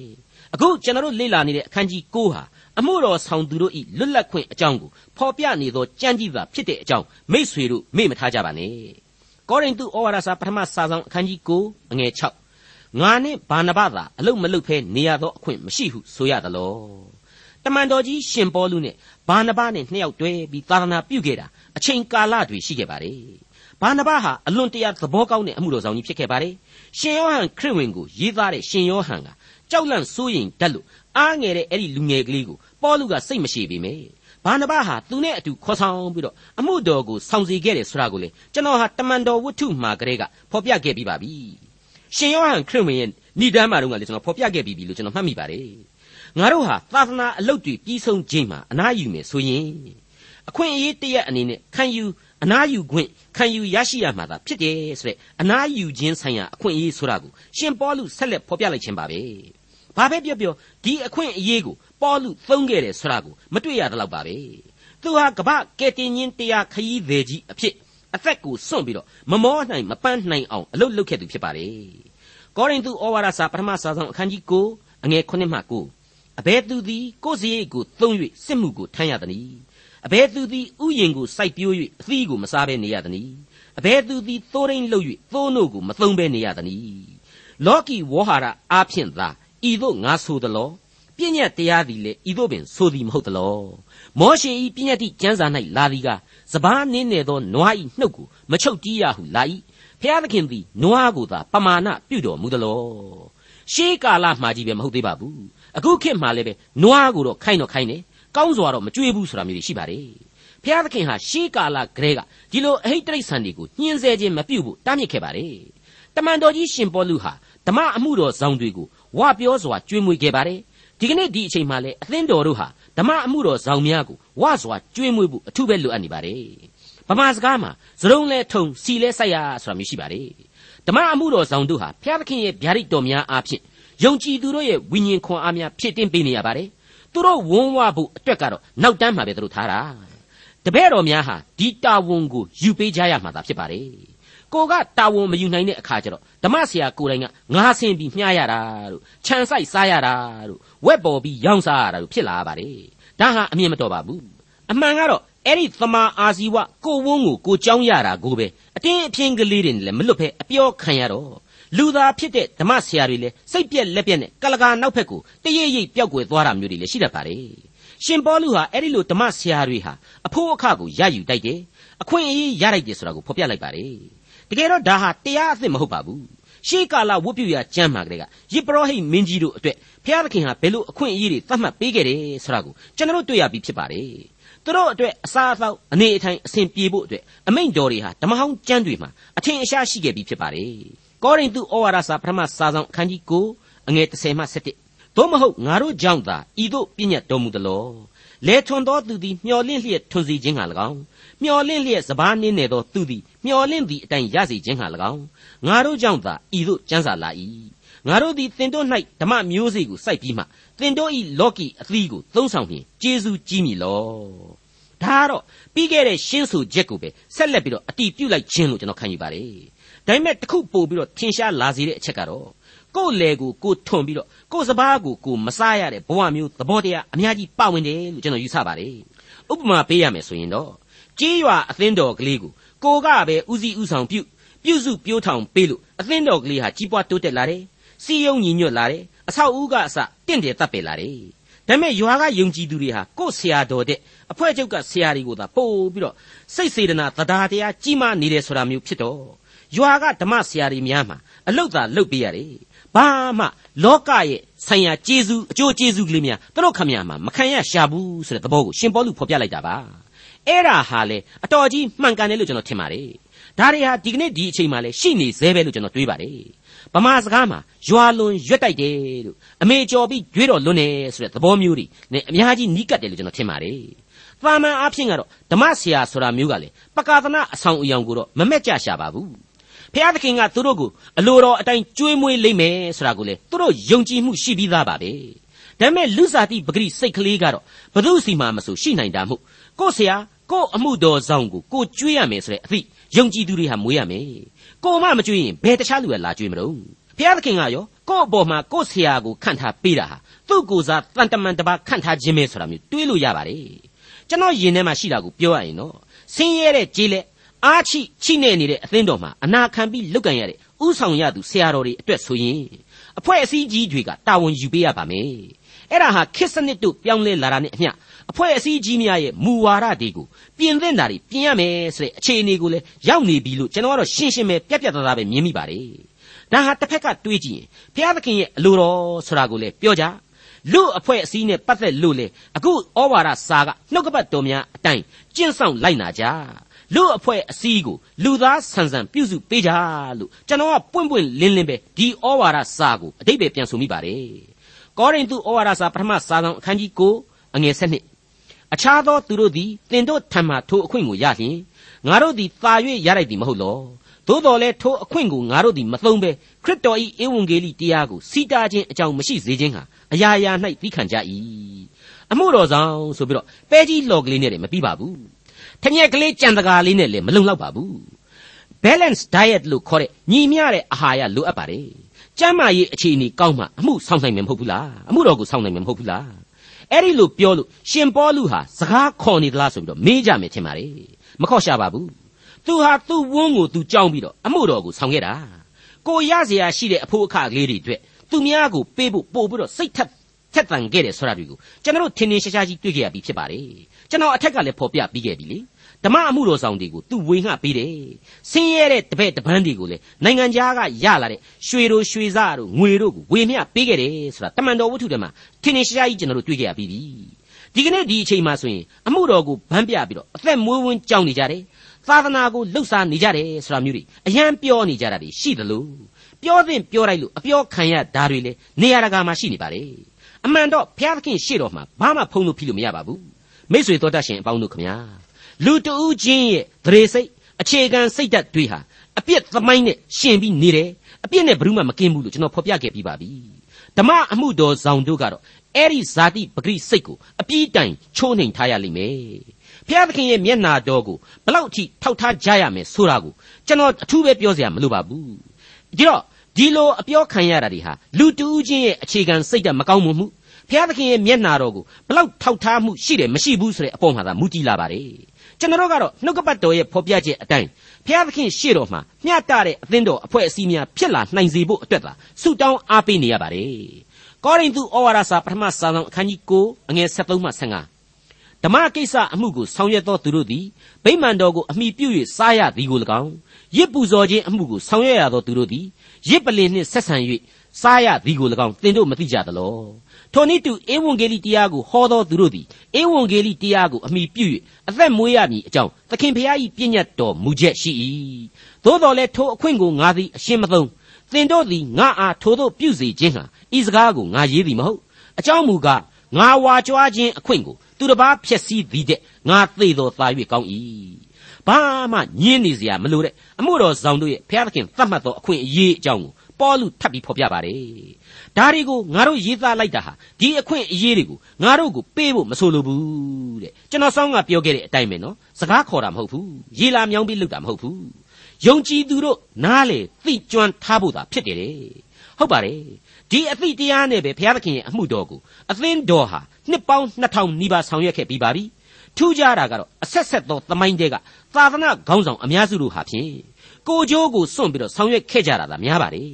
အခုကျွန်တော်တို့လေ့လာနေတဲ့အခန်းကြီး9ဟာအမှုတော်ဆောင်သူတို့ဤလွတ်လပ်ခွင့်အကြောင်းကိုဖော်ပြနေသောကြံ့ကြည်သာဖြစ်တဲ့အကြောင်းမိษွေတို့မေ့မထားကြပါနဲ့ကောရိန္သုဩဝါဒစာပထမစာဆောင်အခန်းကြီး9အငယ်6 ငါနဲ့ဘာနဘသာအလုတ်မလုတ်ဖဲနေရသောအခွင့်မရှိဟုဆိုရသလောတမန်တော်ကြီးရှင်ပေါလုနဲ့ဘာနဘနဲ့နှစ်ယောက်တွဲပြီးသာသနာပြုခဲ့တာအချိန်ကာလတွေရှိခဲ့ပါတယ်ဘာနဘဟာအလွန်တရာသဘောကောင်းတဲ့အမှုတော်ဆောင်ကြီးဖြစ်ခဲ့ပါတယ်ရှင်ယောဟန်ခရစ်ဝင်ကိုရေးသားတဲ့ရှင်ယောဟန်ကကြောက်လန့်စိုးရိမ်တတ်လို့အားငယ်တဲ့အဲ့ဒီလူငယ်ကလေးကိုပေါလုကစိတ်မရှိပေမယ့်ဘာနဘဟာသူနဲ့အတူခေါ်ဆောင်ပြီးတော့အမှုတော်ကိုဆောင်စီခဲ့တယ်ဆိုတာကိုလေကျွန်တော်ဟာတမန်တော်ဝတ္ထုမှာကလေးကဖော်ပြခဲ့ပြီးပါပြီ ရှင်ယောဟန်ခရစ်ဝင်ရဲ့ဏိဒမ်းမှာတော့ကလေကျွန်တော်ဖော်ပြခဲ့ပြီးပြီလို့ကျွန်တော်မှတ်မိပါတယ်ငါတို့ဟာသာသနာအလုပ်တွေပြီးဆုံးခြင်းမှာအနားယူမယ်ဆိုရင်အခွင့်အရေးတရက်အနေနဲ့ခံယူအနားယူခွင့်ခံယူရရှိရမှာသာဖြစ်တယ်ဆိုတဲ့အနားယူခြင်းဆိုင်ရာအခွင့်အရေးဆိုတာကိုရှင်ပေါလုဆက်လက်ဖော်ပြလိုက်ခြင်းပါပဲ။ဘာပဲပြောပြောဒီအခွင့်အရေးကိုပေါလုသုံးခဲ့တယ်ဆိုတာကိုမတွေ့ရတော့ပါပဲ။သူဟာကပ္ပကယ်တင်ရှင်တရားခရီးသည်ကြီးအဖြစ် အသက်ကိုစွန့်ပြီးတော့မမောနိုင်မပန်းနိုင်အောင်အလုပ်လုပ်ခဲ့သူဖြစ်ပါတယ်။ကောရိန္သုဩဝါဒစာပထမစာဆောင်အခန်းကြီး9အငယ်9မှ9အဘယ်သူသည်ကိုယ်စရိတ်ကိုသုံး၍စစ်မှုကိုထမ်းရသနည်းအဘယ်သူသည်ဥယျင်ကိုစိုက်ပျိုး၍အသီးကိုမစားဘဲနေရသနည်းအဘယ်သူသည်သိုးရင်းလှုပ်၍သိုးနို့ကိုမသုံးဘဲနေရသနည်းလောကီဝေါဟာရအားဖြင့်သာဤသို့ငါဆိုသလော ပြည့်ညတ်တရားသည်လေဤသို့ပင်ဆိုသည်မဟုတ်သလောမောရှေဤပြည့်ညတ်တိကျမ်းစာ၌လာသည်ကစပားနင်းနေသောနွားဤနှုတ်ကိုမချုပ်တီးရဟုလာ၏ဖျားသခင်သည်နွားကိုသာပမာဏပြုတော်မူသလောရှေးကာလမှာကြီးပဲမဟုတ်သေးပါဘူးအခုခေတ်မှာလည်းပဲနွားကိုတော့ခိုင်းတော့ခိုင်းတယ်ကောင်းစွာတော့မကြွေးဘူးဆိုတာမျိုးရှိပါတယ်ဖျားသခင်ဟာရှေးကာလကတည်းကဒီလိုအဟိတ်တိရစ္ဆာန်တွေကိုညှင်းဆဲခြင်းမပြုတ်ဖို့တားမြစ်ခဲ့ပါတယ်တမန်တော်ကြီးရှင်ပေါလုဟာဓမ္မအမှုတော်ဆောင်တွေကိုဝါပြောစွာကြွေးမွေးခဲ့ပါတယ် ဒီကနေ့ဒီအချိန်မှလည်းအသင်းတော်တို့ဟာဓမ္မအမှုတော်ဆောင်များကိုဝါစွာကြွေးမွေးဖို့အထူးပဲလိုအပ်နေပါတယ်ဗမာစကားမှာသရုံလဲထုံစီလဲဆိုင်ရဆိုတာမျိုးရှိပါတယ်ဓမ္မအမှုတော်ဆောင်တို့ဟာဖျားသခင်ရဲ့ဗျာဒိတ်တော်များအားဖြင့်ယုံကြည်သူတို့ရဲ့ဝိညာဉ်ခွန်အားများဖြစ်တင်ပေးနေရပါတယ်သူတို့ဝန်းဝဖို့အတွက်ကတော့နောက်တန်းမှာပဲသူတို့ထားတာတပည့်တော်များဟာဒီတာဝန်ကိုယူပေးကြရမှာသာဖြစ်ပါတယ် ကိုကတာဝန်မယူနိုင်တဲ့အခါကျတော့ဓမ္မဆရာကိုယ်တိုင်ကငါဆင်ပြီးမျှရတာတို့ခြံဆိုင်စားရတာတို့ဝက်ပေါ်ပြီးရောင်းစားရတာတို့ဖြစ်လာပါတယ်ဒါဟာအမြင်မတော်ပါဘူးအမှန်ကတော့အဲ့ဒီသမာအာဇီဝကိုဝန်းကိုကိုကြောင်းရတာကိုပဲအတင်းအဖျင်းကလေးတွေနဲ့လည်းမလွတ်ဖဲအပြောခံရတော့လူသားဖြစ်တဲ့ဓမ္မဆရာတွေလည်းစိတ်ပြက်လက်ပြက်နဲ့ကလကာနောက်ဖက်ကိုတရိပ်ရိပ်ပျောက်ကွယ်သွားတာမျိုးတွေလည်းရှိတတ်ပါတယ်ရှင်ပေါလုဟာအဲ့ဒီလိုဓမ္မဆရာတွေဟာအဖို့အခကိုရယူတိုက်တယ်အခွင့်အရေးရလိုက်တယ်ဆိုတာကိုဖော်ပြလိုက်ပါတယ် တကယ်တော့ဒါဟာတရားအသစ်မဟုတ်ပါဘူးရှေးကာလဝတ်ပြုရာကျမ်းမှာကလေးကယစ်ပရောဟိတ်မင်းကြီးတို့အတွက်ဘုရားသခင်ဟာဘယ်လိုအခွင့်အရေးတွေသတ်မှတ်ပေးခဲ့တယ်ဆိုတာကိုကျွန်တော်တို့တွေ့ရပြီးဖြစ်ပါတယ်သူတို့အတွက်အစာအသောက်အနေအထိုင်အဆင်ပြေဖို့အတွက်အမိန့်တော်တွေဟာဓမ္မဟောင်းကျမ်းတွေမှာအထင်အရှားရှိခဲ့ပြီးဖြစ်ပါတယ်ကောရိန္သုဩဝါဒစာပထမစာဆောင်အခန်းကြီး9အငယ်30မှ17 သို့မဟုတ်ငါတို့ကြောင့်သာဤသို့ပြည့်ညတ်တော်မူသလောလဲထွန်သောသူသည်မျော်လင့်လျက်ထွန်စီခြင်းဟာ၎င်းမျော်လင့်လျက်စပားနင်းနေသောသူသည်မျော်လင့်သည့်အတိုင်းရစေခြင်းဟာ၎င်းငါတို့ကြောင့်သာဤသို့ကျမ်းစာလာ၏ငါတို့သည်သင်တို့၌ဓမ္မမျိုးစေ့ကိုစိုက်ပြီးမှသင်တို့၏လောကီအသီးကိုသုံးဆောင်ဖြင့်ကျေးဇူးကြီးမည်လောဒါကတော့ပြီးခဲ့တဲ့ရှင်းဆိုချက်ကိုပဲဆက်လက်ပြီးတော့အတီးပြုတ်လိုက်ခြင်းလို့ကျွန်တော်ခံယူပါတယ်ဒါပေမဲ့တခုပို့ပြီးတော့ထင်ရှားလာစေတဲ့အချက်ကတော့ ကိုယ်လေကိုကိုထွန်ပြီးတော့ကိုယ်စပားကိုကိုမစားရတဲ့ဘဝမျိုးသဘောတရားအများကြီးပါဝင်တယ်လို့ကျွန်တော်ယူဆပါတယ်ဥပမာပေးရမယ်ဆိုရင်တော့ကြေးရွာအသင်းတော်ကလေးကိုကိုကပဲဥစည်းဥဆောင်ပြုပြုစုပြိုးထောင်ပေးလို့အသင်းတော်ကလေးဟာကြီးပွားတိုးတက်လာတယ်စီယုံညီညွတ်လာတယ်အဆောက်အဦကအစတင့်တယ်တပ်ပယ်လာတယ်ဒါပေမဲ့ရွာကယုံကြည်သူတွေဟာကို့ဆရာတော်တဲ့အဖွဲ့ချုပ်ကဆရာတွေကိုသာပို့ပြီးတော့စိတ်စေတနာတရားတရားကြီးမားနေတယ်ဆိုတာမျိုးဖြစ်တော့ရွာကဓမ္မဆရာတွေများမှာအလုတ်သာလုတ်ပေးရတယ် ဘဘာမှလောကရဲ့ဆိုင်ရာကျေးဇူးအကျိုးကျေးဇူးကလေးများသူတို့ခမရမှာမခံရရှာဘူးဆိုတဲ့သဘောကိုရှင်ပေါလုဖော်ပြလိုက်တာပါအဲ့ဒါဟာလေအတော်ကြီးမှန်ကန်တယ်လို့ကျွန်တော်ထင်ပါတယ်ဒါတွေဟာဒီကနေ့ဒီအချိန်မှာလည်းရှိနေသေးပဲလို့ကျွန်တော်တွေးပါတယ်ဗမာစကားမှာရွာလွန်ရွက်တိုက်တယ်လို့အမေကျော်ပြီးကြွေးတော်လွန်းတယ်ဆိုတဲ့သဘောမျိုးတွေနဲ့အများကြီးနီးကပ်တယ်လို့ကျွန်တော်ထင်ပါတယ်သာမန်အားဖြင့်ကတော့ဓမ္မဆရာဆိုတာမျိုးကလေပကာသနာအဆောင်အယောင်ကိုတော့မမက်ကြရှာပါဘူး ဖျားသခင်ကသူတို့ကိုအလိုတော်အတိုင်းကြွေးမွေးလိမ့်မယ်ဆိုတာကိုလေသူတို့ယုံကြည်မှုရှိပြီးသားပါပဲဒါပေမဲ့လူစားတိပဂရိစိတ်ကလေးကတော့ဘသူစီမှမဆိုရှိနိုင်တာမို့ကို့ဆရာကို့အမှုတော်ဆောင်ကိုကိုကြွေးရမယ်ဆိုတဲ့အသည့်ယုံကြည်သူတွေဟာမွေးရမယ်ကိုမမကြွေးရင်ဘယ်တခြားလူကလာကြွေးမလို့ဖျားသခင်ကရောကို့အပေါ်မှာကို့ဆရာကိုခန့်ထားပေးတာဟာသူ့ကိုယ်စားတန်တမန်တပါခန့်ထားခြင်းပဲဆိုတာမျိုးတွေးလို့ရပါတယ်ကျွန်တော်ယင်ထဲမှာရှိတာကိုပြောရရင်တော့ဆင်းရဲတဲ့ကြေးလက် အားချိချိနေနေတဲ့အသင်းတော်မှာအနာခံပြီးလုတ်ကန်ရတဲ့ဥဆောင်ရသူဆရာတော်တွေအတွက်ဆိုရင်အဖွဲ့အစည်းကြီးတွေကတာဝန်ယူပေးရပါမယ်အဲ့ဒါဟာခေတ်စနစ်တို့ပြောင်းလဲလာတာနဲ့အမျှအဖွဲ့အစည်းကြီးများရဲ့မူဝါဒတွေကိုပြင်သင့်တာတွေပြင်ရမယ်ဆိုတဲ့အခြေအနေကိုလည်းရောက်နေပြီလို့ကျွန်တော်ကတော့ရှင်းရှင်းပဲပြက်ပြက်သားသားပဲမြင်မိပါတယ်ဒါဟာတစ်ဖက်ကတွေးကြည့်ရင်ဘုရားသခင်ရဲ့အလိုတော်ဆိုတာကိုလည်းပြောကြလူအဖွဲ့အစည်းနဲ့ပတ်သက်လို့လေအခုဩဝါဒစာကနှုတ်ကပတ်တော်များအတိုင်းကျင့်ဆောင်လိုက်နာကြ လူအဖွဲ့အစည်းကိုလူသားဆန်ဆန်ပြုစုပေးကြလို့ကျွန်တော်ကပွင့်ပွင့်လင်းလင်းပဲဒီဩဝါဒစာကိုအတိတ်ပဲပြန်ဆိုမိပါတယ်ကောရိန္သုဩဝါဒစာပထမစာဆောင်အခန်းကြီး9အငယ်7အခြားသောသူတို့သည်တင်တို့ထံမှထိုအခွင့်ကိုရလျင်ငါတို့သည်သာ၍ရလိုက်သည်မဟုတ်လောသို့တော်လည်းထိုအခွင့်ကိုငါတို့သည်မသုံးဘဲခရစ်တော်၏ဧဝံဂေလိတရားကိုစီတာခြင်းအကြောင်းမရှိစေခြင်းဟာအရာရာ၌သိခံကြ၏အမှုတော်ဆောင်ဆိုပြီးတော့ပဲကြီးလော်ကလေးနဲ့လည်းမပြီးပါဘူး ထညက်ကလေးကြံတကာလေးနဲ့လည်းမလုံလောက်ပါဘူး balance diet လို့ခေါ်တဲ့ညီမျှတဲ့အာဟာရလိုအပ်ပါတယ်ကျန်းမာရေးအခြေအနေကောင်းမှအမှုဆောင်နိုင်မှာမဟုတ်ဘူးလားအမှုတော်ကိုဆောင်နိုင်မှာမဟုတ်ဘူးလားအဲ့ဒီလိုပြောလို့ရှင်ပေါလုဟာစကားခေါ်နေသလားဆိုပြီးတော့မေးကြမယ်ထင်ပါတယ်မခေါ်ရှာပါဘူးသူဟာသူ့ဝန်းကိုသူကြောင်းပြီးတော့အမှုတော်ကိုဆောင်ခဲ့တာကိုရเสียရှိတဲ့အဖို့အခကလေးတွေအတွက်သူများကိုပေးဖို့ပို့ပြီးတော့စိတ်ထက်ထက်တန်ခဲ့တယ်ဆိုတာတွေကိုကျွန်တော်ထင်ထင်ရှားရှားကြီးတွေ့ခဲ့ရပြီဖြစ်ပါတယ်ကျွန်တော်အထက်ကလည်းဖော်ပြပြီးခဲ့ပြီလေ ဓမ္မအမှုတော်ဆောင်တွေကိုသူဝေငှပေးတယ်ဆင်းရဲတဲ့တပည့်တပန်းတွေကိုလည်းနိုင်ငံခြားကရလာတဲ့ရွှေတို့ရွှေစားတို့ငွေတို့ကိုဝေမျှပေးခဲ့တယ်ဆိုတာတမန်တော်ဝတ္ထုထဲမှာထင်ထင်ရှားရှားကြီးကျွန်တော်တို့တွေ့ခဲ့ရပြီးပြီဒီကနေ့ဒီအချိန်မှာဆိုရင်အမှုတော်ကိုဗန်းပြပြီးတော့အသက်မွေးဝမ်းကြောင်းနေကြတယ်သာသနာကိုလှုပ်ရှားနေကြတယ်ဆိုတာမျိုးတွေအယံပြောနေကြတာတွေရှိသလိုပြောသင့်ပြောလိုက်လို့အပြောခံရတာတွေလည်းနေရာတကာမှာရှိနေပါလေအမှန်တော့ဘုရားသခင်ရှေ့တော်မှာဘာမှဖုံးလို့ဖြစ်လို့မရပါဘူးမိษွေတော်တတ်ရှင်အပေါင်းတို့ခမညာ လူတဦးချင်းရဲ့သရေစိတ်အခြေခံစိတ်ဓာတ်တွေဟာအပြစ်သမိုင်းနဲ့ရှင်ပြီးနေတယ်အပြစ်နဲ့ဘယ်သူမှမကင်းဘူးလို့ကျွန်တော်ဖော်ပြခဲ့ပြီးပါပြီဓမ္မအမှုတော်ဆောင်တို့ကတော့အဲ့ဒီဇာတိပဂရိစိတ်ကိုအပြည့်တိုင်ချိုးနှိမ်ထားရလိမ့်မယ်ဖျားသခင်ရဲ့မျက်နာတော်ကိုဘလောက်အထိထောက်ထားကြရမယ်ဆိုတာကိုကျွန်တော်အထူးပဲပြောစရာမလိုပါဘူးဒီတော့ဒီလိုအပြောခံရတာတွေဟာလူတူးချင်းရဲ့အခြေခံစိတ်ဓာတ်မကောင်းမှုမှု ဘုရားသခင်ရဲ့မျက်နာတော်ကိုဘလောက်ထောက်ထားမှုရှိတယ်မရှိဘူးဆိုတဲ့အပေါ်မှာသာမူတည်လာပါတယ်ကျွန်တော်ကတော့နှုတ်ကပတ်တော်ရဲ့ဖော်ပြချက်အတိုင်းဘုရားသခင်ရှေ့တော်မှာမျှတတဲ့အသင်းတော်အဖွဲ့အစည်းများဖြစ်လာနိုင်စေဖို့အတွက်သာဆုတောင်းအားပေးနေရပါတယ်ကောရိန္သုဩဝါဒစာပထမစာဆောင်အခန်းကြီး9အငယ်73မှ75ဓမ္မကိစ္စအမှုကိုဆောင်ရွက်သောသူတို့သည်ဗိမာန်တော်ကိုအမိပြု၍စားရသည်ကို၎င်းရစ်ပူဇော်ခြင်းအမှုကိုဆောင်ရွက်ရသောသူတို့သည်ရစ်ပလင်နှင့်ဆက်ဆံ၍စားရသည်ကို၎င်းသင်တို့မသိကြသလော ထိုနည်းတူဧဝံဂေလိတရားကိုဟောသောသူတို့သည်ဧဝံဂေလိတရားကိုအမိပြု၍အသက်မွေးရမည်အကြောင်းသခင်ဖျား၏ပြည့်ညတ်တော်မူချက်ရှိ၏သို့တော်လည်းထိုအခွင့်ကိုငါသည်အရှင်းမသုံးသင်တို့သည်ငါအားထိုသို့ပြုစေခြင်းဟာဤစကားကိုငါရေးသည်မဟုတ်အကြောင်းမူကားငါဝါကြွားခြင်းအခွင့်ကိုသူတစ်ပါးဖြည့်ဆည်းသည်တဲ့ငါသေတော်သာ၍ကောင်း၏ဘာမှညင်းနေစရာမလိုတဲ့အမှုတော်ဆောင်တို့ရဲ့ဘုရားသခင်သတ်မှတ်သောအခွင့်အရေးအကြောင်းကို ပေါလုထပ်ပြီးဖော်ပြပါတယ်ဒါတွေကိုငါတို့ရေးသားလိုက်တာဟာဒီအခွင့်အရေးတွေကိုငါတို့ကိုပေးဖို့မဆိုလိုဘူးတဲ့ကျွန်တော်ဆောင်းကပြောခဲ့တဲ့အတိုင်းပဲနော်စကားခေါ်တာမဟုတ်ဘူးရေလာမြောင်းပြီးလုပ်တာမဟုတ်ဘူးယုံကြည်သူတို့နားလေသိကျွမ်းထားဖို့သာဖြစ်တယ်တဲ့ဟုတ်ပါတယ်ဒီအသည့်တရားနဲ့ပဲဘုရားသခင်ရဲ့အမှုတော်ကိုအသင်းတော်ဟာနှစ်ပေါင်း2000နီးပါးဆောင်ရွက်ခဲ့ပြီးပါပြီထူးခြားတာကတော့အဆက်ဆက်သောသမိုင်းတဲကသာသနာခေါင်းဆောင်အများစုတို့ဟာဖြင့် ကိုကြိုးကိုစွန့်ပြီးတော့ဆောင်ရွက်ခဲ့ကြတာသာများပါတယ်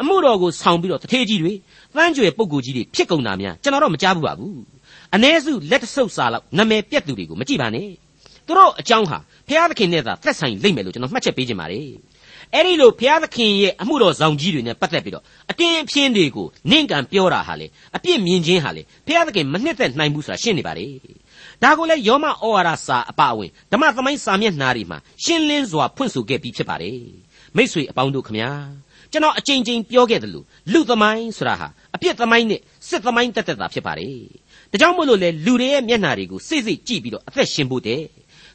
အမှုတော်ကိုဆောင်ပြီးတော့တထေးကြီးတွေတန်းကျွယ်ပုဂ္ဂိုလ်ကြီးတွေဖြစ်ကုန်တာများကျွန်တော်တော့မကြားဘူးပါဘူးအ ਨੇ စုလက်တဆုပ်စာလောက်နာမည်ပြက်သူတွေကိုမကြည့်ပါနဲ့သူတို့အကြောင်းဟာဖျားသခင်နဲ့သာသက်ဆိုင်လိမ့်မယ်လို့ကျွန်တော်မှတ်ချက်ပေးခြင်းပါတယ်အဲ့ဒီလိုဘုရားသခင်ရဲ့အမှုတော်ဆောင်ကြီးတွေနဲ့ပတ်သက်ပြီးတော့အတင်းအဖျင်းတွေကိုနင့်ကန်ပြောတာဟာလေအပြစ်မြင်ခြင်းဟာလေဘုရားသခင်မနှစ်သက်နိုင်ဘူးဆိုတာရှင်းနေပါလေ ဒါကိုလည်းယောမဩဝါဒစာအပအဝင်ဓမ္မသမိုင်းစာမျက်နှာတွေမှာရှင်းလင်းစွာဖွင့်ဆိုခဲ့ပြီးဖြစ်ပါတယ်မိษွေအပေါင်းတို့ခမညာကျွန်တော်အကြိမ်ကြိမ်ပြောခဲ့တယ်လို့လူသမိုင်းဆိုတာဟာအပြစ်သမိုင်းနဲ့စစ်သမိုင်းတက်တက်တာဖြစ်ပါတယ်ဒါကြောင့်မို့လို့လေလူတွေရဲ့မျက်နှာတွေကိုစိတ်စိတ်ကြည့်ပြီးတော့အသက်ရှင်ဖို့တဲ့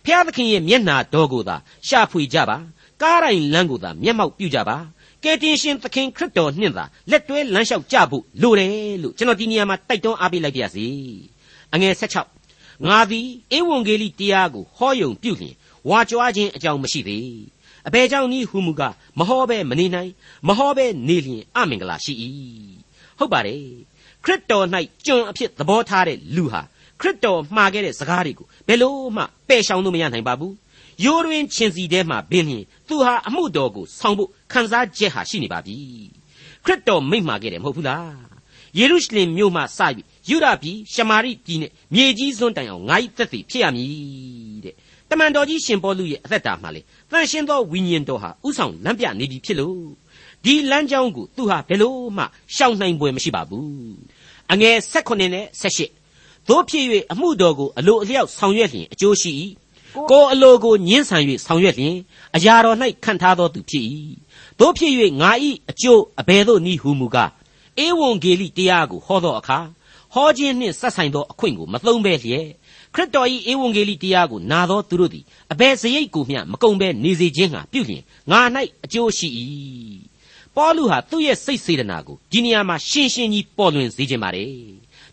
ဖျားသခင်ရဲ့မျက်နှာတော်ကိုသာရှာဖွေကြပါကားတိုင်းလမ်းကိုသာမျက်မှောက်ပြုကြပါကယ်တင်ရှင်သခင်ခရစ်တော်နှင့်သာလက်တွဲလမ်းလျှောက်ကြဖို့လိုတယ်လို့ကျွန်တော်ဒီနေရာမှာတိုက်တွန်းအားပေးလိုက်ပါရစေအငယ်16 ငါသည်ဧဝံဂေလိတရားကိုဟောယုံပြုလျင်ဝါကြွားခြင်းအကြောင်းမရှိသေးအဘယ်ကြောင့်နည်းဟုမူကားမဟောဘဲမနေနိုင်မဟောဘဲနေလျင်အမင်္ဂလာရှိ၏ဟုတ်ပါတယ်ခရစ်တော်၌ကျွန်အဖြစ်သဘောထားတဲ့လူဟာခရစ်တော်မှားခဲ့တဲ့စကားတွေကိုဘယ်လို့မှပယ်ရှောင်လို့မရနိုင်ပါဘူးရိုးတွင်ချင်းစီထဲမှာဘင်းလျင်သူဟာအမှုတော်ကိုဆောင်ဖို့ခံစားချက်ဟာရှိနေပါပြီခရစ်တော်မိန့်မှာခဲ့တယ်မဟုတ်ဘူးလား ယေရုရှလင်မြို့မှစပြီးယူဒပြည်ရှမာရိပြည်နဲ့မြေကြီးစွန်းတိုင်အောင်ငါ့သက်သေဖြစ်ရမည်တဲ့တမန်တော်ကြီးရှင်ပေါလုရဲ့အသက်တာမှာလေတန်ရှင်းသောဝိညာဉ်တော်ဟာဥဆောင်လမ်းပြနေပြီဖြစ်လို့ဒီလမ်းကြောင်းကိုသူဟာဘယ်လို့မှရှောင်နိုင်ပွဲမရှိပါဘူးအငယ်16နဲ့18သို့ဖြစ်၍အမှုတော်ကိုအလိုအလျောက်ဆောင်ရွက်လျင်အကျိုးရှိ၏ကိုအလိုကိုညှင်းဆန်၍ဆောင်ရွက်လျင်အရာတော်၌ခံထားသောသူဖြစ်၏တို့ဖြစ်၍ငါ၏အကျိုးအဘယ်သို့နည်းဟုမူကား ဧဝံဂေလိတရားကိုဟောသောအခါဟောခြင်းနှင့်ဆက်ဆိုင်သောအခွင့်ကိုမသုံးဘဲလျက်ခရစ်တော်၏ဧဝံဂေလိတရားကိုနာသောသူတို့သည်အဘယ်စရိတ်ကိုမျှမကုန်ဘဲနေစေခြင်းဟာပြုလျင်ငါ၌အကျိုးရှိ၏ပေါလုဟာသူ့ရဲ့စိတ်စေတနာကိုဒီနေရာမှာရှင်းရှင်းကြီးပေါ်လွင်စေခြင်းပါတယ်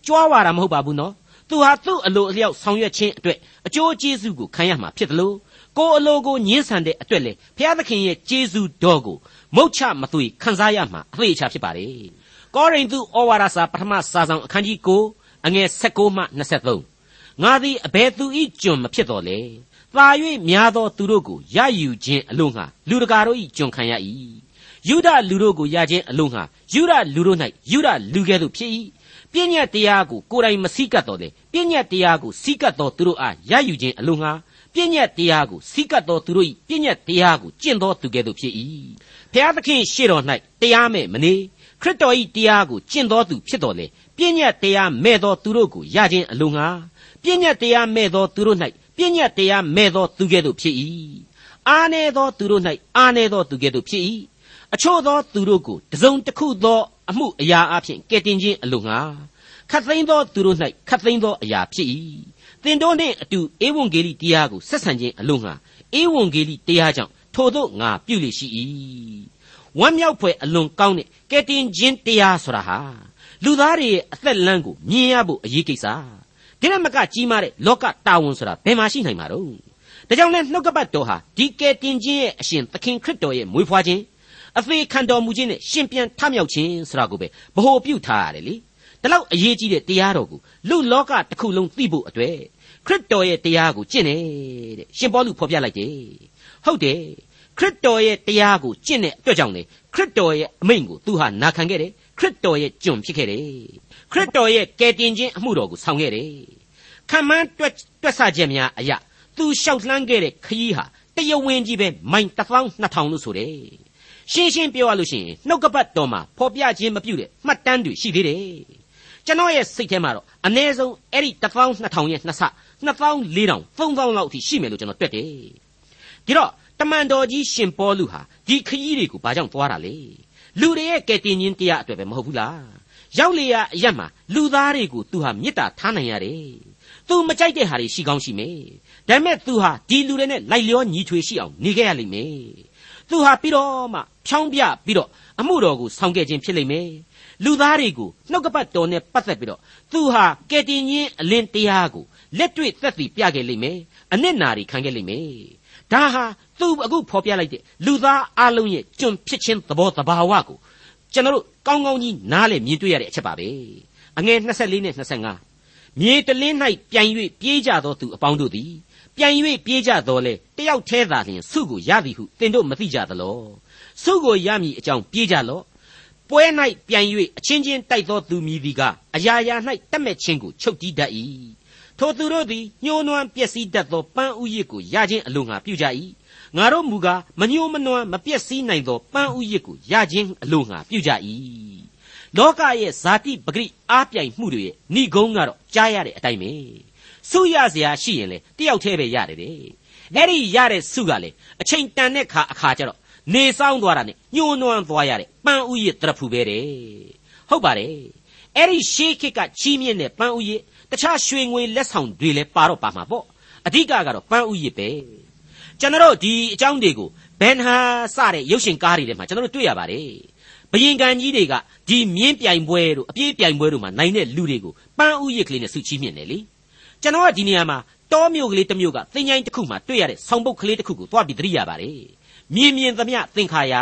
ကြွားဝါတာမဟုတ်ပါဘူးနော်သူဟာသူ့အလိုအလျောက်ဆောင်ရွက်ခြင်းအတွက်အကျိုးကျေးဇူးကိုခံရမှာဖြစ်တယ်လို့ကိုယ်အလိုကိုညှင်းဆန်တဲ့အတွက်လေဘုရားသခင်ရဲ့ကျေးဇူးတော်ကိုမုတ်ချမသွေခံစားရမှာအသေးအချာဖြစ်ပါတယ် ကောရိန္သုဩဝါဒစာပထမစာဆောင်အခန်းကြီး9အငယ်16မှ23ငါသည်အဘယ်သူဤကျွန်မဖြစ်တော်လေသာ၍များသောသူတို့ကိုရယူခြင်းအလို့ငှာလူတကာတို့ဤကျွန်ခံရ၏ယုဒလူတို့ကိုရခြင်းအလို့ငှာယုဒလူတို့၌ယုဒလူကဲ့သို့ဖြစ်၏ပြည့်ညတ်တရားကိုကိုယ်တိုင်မစည်းကပ်တော်လေပြည့်ညတ်တရားကိုစည်းကပ်တော်သူတို့အားရယူခြင်းအလို့ငှာပြည့်ညတ်တရားကိုစည်းကပ်တော်သူတို့၏ပြည့်ညတ်တရားကိုကျင့်တော်သူကဲ့သို့ဖြစ်၏ဖျားသခင်ရှေ့တော်၌တရားမဲ့မနေ ခရစ်တော်၏တရားကိုကျင့်တော်သူဖြစ်တော်လေပြည့်ညတ်တရားမဲ့တော်သူတို့ကိုရခြင်းအလို့ငှာပြည့်ညတ်တရားမဲ့တော်သူတို့၌ပြည့်ညတ်တရားမဲ့တော်သူကဲ့သို့ဖြစ်၏အာနေသောသူတို့၌အာနေသောသူကဲ့သို့ဖြစ်၏အချို့သောသူတို့ကိုတစုံတစ်ခုသောအမှုအရာအဖြစ်ကဲ့တင်ခြင်းအလို့ငါခတ်သိမ်းသောသူတို့၌ခတ်သိမ်းသောအရာဖြစ်၏သင်တို့နှင့်အတူဧဝံဂေလိတရားကိုဆက်ဆံခြင်းအလို့ငါဧဝံဂေလိတရားကြောင့်ထို့သောငါပြုလေရှိ၏ ဝမ်းမြောက်ဖွယ်အလွန်ကောင်းတဲ့ကဲ့တင်ခြင်းတရားဆိုတာဟာလူသားတွေရဲ့အသက်လမ်းကိုမြင်ရဖို့အရေးကိစ္စဒီနမကကြီးမားတဲ့လောကတာဝန်ဆိုတာဘယ်မှာရှိနိုင်မှာတော့ဒါကြောင့်လဲနှုတ်ကပတ်တော်ဟာဒီကဲ့တင်ခြင်းရဲ့အရှင်သခင်ခရစ်တော်ရဲ့မွေးဖွားခြင်းအသေးခံတော်မူခြင်းနဲ့ရှင်ပြန်ထမြောက်ခြင်းဆိုတာကိုပဲဗဟိုပြုထားရတယ်လေဒီလောက်အရေးကြီးတဲ့တရားတော်ကိုလူလောကတစ်ခုလုံးသိဖို့အတွက်ခရစ်တော်ရဲ့တရားကိုကျင့်တယ်တဲ့ရှင်ပေါလုဖော်ပြလိုက်တယ်ဟုတ်တယ် ခရစ်တော်ရဲ့တရားကိုကျင့်တဲ့အတွက်ကြောင့်လေခရစ်တော်ရဲ့အမိန့်ကိုသူဟာနာခံခဲ့တယ်ခရစ်တော်ရဲ့ကျွန်ဖြစ်ခဲ့တယ်ခရစ်တော်ရဲ့ကယ်တင်ခြင်းအမှုတော်ကိုဆောင်ခဲ့တယ်ခံမှန်းတွက်တွက်ဆချက်များအရာသူလျှောက်လှမ်းခဲ့တဲ့ခရီးဟာတရဝင်းကြီးပဲမိုင်12000လို့ဆိုတယ်ရှင်းရှင်းပြောရလို့ရှိရင်နှုတ်ကပတ်တော်မှာဖော်ပြခြင်းမပြုတဲ့မှတ်တမ်းတွေရှိသေးတယ်ကျွန်တော်ရဲ့စိတ်ထဲမှာတော့အ ਨੇ ဆုံးအဲ့ဒီ12000ရဲ့နှစ်ဆ2400 3000လောက်အထိရှိမယ်လို့ကျွန်တော်တွက်တယ်ဒီတော့တ မန်တော်ကြီးရှင်ပေါလုဟာဒီခရီးတွေကိုဘာကြောင့်သွားတာလဲလူတွေရဲ့ကယ်တင်ခြင်းတရားအတွက်ပဲမဟုတ်ဘူးလားရောက်လေရအရက်မှာလူသားတွေကိုသူဟာမေတ္တာထားနိုင်ရတယ်သူမကြိုက်တဲ့ဟာတွေရှိကောင်းရှိမယ်ဒါပေမဲ့သူဟာဒီလူတွေနဲ့လိုက်လျောညီထွေရှိအောင်နေခဲ့ရလိမ့်မယ်သူဟာပြီးတော့မှဖြောင်းပြပြီးတော့အမှုတော်ကိုဆောင်ခဲ့ခြင်းဖြစ်လိမ့်မယ်လူသားတွေကိုနှုတ်ကပတ်တော်နဲ့ပတ်သက်ပြီးတော့သူဟာကယ်တင်ခြင်းအလင်းတရားကိုလက်တွေ့သက်သေပြခဲ့လိမ့်မယ်အနစ်နာတွေခံခဲ့လိမ့်မယ်ဒါဟာ သူအခုဖော်ပြလိုက်တဲ့လူသားအလုံးရဲ့ကျွန်ဖြစ်ခြင်းသဘောတဘာဝကိုကျွန်တော်တို့ကောင်းကောင်းကြီးနားလည်မြင်တွေ့ရတဲ့အချက်ပါပဲအငယ်24နဲ့25မြေတလင်း၌ပြန်၍ပြေးကြသောသူအပေါင်းတို့သည်ပြန်၍ပြေးကြတော်လေတယောက်တည်းသာလျှင်ဆုကိုရသည်ဟုသင်တို့မသိကြသလောဆုကိုရမည်အကြောင်းပြေးကြလော့ပွဲ၌ပြန်၍အချင်းချင်းတိုက်သောသူမည်သည်ကအရာရာ၌တက်မဲ့ခြင်းကိုချုပ်တီးတတ်၏ထိုသူတို့သည်ညှိုးနွမ်းပျက်စီးတတ်သောပန်းဥယျစ်ကိုရခြင်းအလိုငါပြုကြ၏ ငါတို့မူကားမညှိုးမနှွမ်းမပျက်စီးနိုင်သောပန်းဥယျစ်ကိုရခြင်းအလို့ငါပြုကြ၏လောကရဲ့ဇာတိပဂရိအားပြိုင်မှုတွေရဲ့ဏိဂုံးကတော့ကြားရတဲ့အတိုင်းပဲစုရစရာရှိရင်လေတယောက်တည်းပဲရတယ်တဲ့အဲ့ဒီရတဲ့စုကလေအချိန်တန်တဲ့ခါအခါကျတော့နေဆောင်သွားတာနဲ့ညှိုးနှွမ်းသွားရတဲ့ပန်းဥယျစ်တရဖူပဲတဲ့ဟုတ်ပါတယ်အဲ့ဒီရှေးခေတ်ကကြီးမြင့်တဲ့ပန်းဥယျစ်တခြားရွှေငွေလက်ဆောင်တွေလည်းပါတော့ပါမှာပေါ့အဓိကကတော့ပန်းဥယျစ်ပဲ ကျွန်တော်တို့ဒီအကြောင်းတွေကိုဘန်ဟာစတဲ့ရုပ်ရှင်ကားတွေထဲမှာကျွန်တော်တို့တွေ့ရပါတယ်ဘယင်ကန်ကြီးတွေကဒီမြင်းပြိုင်ပွဲတို့အပြေးပြိုင်ပွဲတို့မှာနိုင်တဲ့လူတွေကိုပန်းဥယျစ်ကလေးနဲ့ဆုချီးမြှင့်တယ်လေကျွန်တော်ကဒီနေရာမှာတောမြို့ကလေးတစ်မြို့ကသင်္ချိုင်းတစ်ခုမှာတွေ့ရတဲ့ဆောင်းပုတ်ကလေးတစ်ခုကိုသွားပြီးသတိရပါတယ်မြင်မြင်သမျှသင်္ခါရ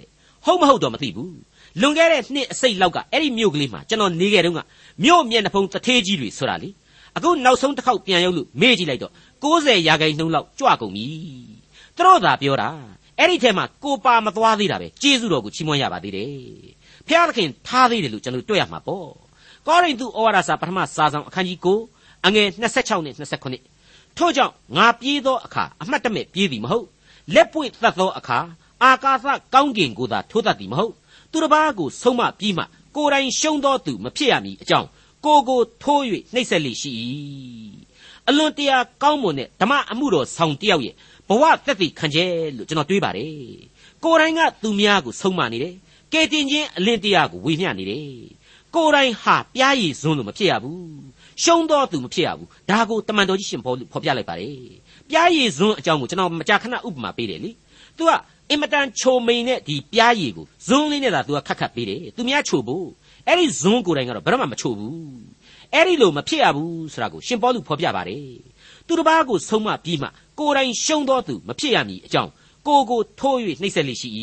တဲ့ဟုတ်မဟုတ်တော့မသိဘူးလွန်ခဲ့တဲ့နှစ်အစိတ်လောက်ကအဲ့ဒီမြို့ကလေးမှာကျွန်တော်နေခဲ့တုန်းကမြို့မျက်နှာဖုံးတထေးကြီးတွေဆိုတာလေအခုနောက်ဆုံးတစ်ခေါက်ပြန်ရောက်လို့မေ့ကြည့်လိုက်တော့ 60ရာခိုင်နှုန်းလောက်ကြွကုန်ပြီသူတို့သာပြောတာအဲ့ဒီထဲမှာကိုပါမသွားသေးတာပဲကျေးဇူးတော်ကိုချီးမွမ်းရပါသေးတယ်ဖျားသခင်ထားသေးတယ်လို့ကျွန်တော်တွေ့ရမှာပေါ့ကောရိန္သုဩဝါဒစာပထမစာဆောင်အခန်းကြီး9အငယ်26နဲ့29ထို့ကြောင့်ငါပြေးသောအခါအမှတ်တမဲ့ပြေးသည်မဟုတ်လက်ပွေသတ်သောအခါအာကာသကောင်းကင်ကိုသာထိုးတတ်သည်မဟုတ်သူတစ်ပါးကိုဆုံးမပြီးမှကိုယ်တိုင်ရှုံးသောသူမဖြစ်ရမည်အကြောင်းကိုကိုထိုး၍နှိပ်စက်လိရှိ၏ အလွန်တရာကောင်းမွန်တဲ့ဓမ္မအမှုတော်ဆောင်တယောက်ရဲ့ဘဝသက်သေခံချက်လို့ကျွန်တော်တွေးပါတယ်ကိုယ်တိုင်ကသူများကိုဆုံးမနေတယ်ကဲတင်ချင်းအလင်းတရားကိုဝေမျှနေတယ်ကိုယ်တိုင်ဟာပြားရည်စွန်းလို့မဖြစ်ရဘူးရှုံးတော့သူမဖြစ်ရဘူးဒါကိုတမန်တော်ကြီးရှင်ဖော်ဖော်ပြလိုက်ပါတယ်ပြားရည်စွန်းအကြောင်းကိုကျွန်တော်မကြာခဏဥပမာပေးတယ်လေ तू ကအင်မတန်ချိုမိန်တဲ့ဒီပြားရည်ကိုဇွန်းလေးနဲ့သာ तू ကခတ်ခတ်ပေးတယ်သူများချိုဖို့အဲ့ဒီဇွန်းကိုယ်တိုင်ကတော့ဘယ်တော့မှမချိုဘူး အဲ့ဒီလိုမဖြစ်ရဘူးဆိုတာကိုရှင်ပေါလုဖော်ပြပါတယ်သူတစ်ပါးကိုဆုံးမပြီးမှကိုယ်တိုင်ရှုံးတော်သူမဖြစ်ရမည်အကြောင်းကိုကိုထိုး၍နှိမ့်ဆက်လိရှိ၏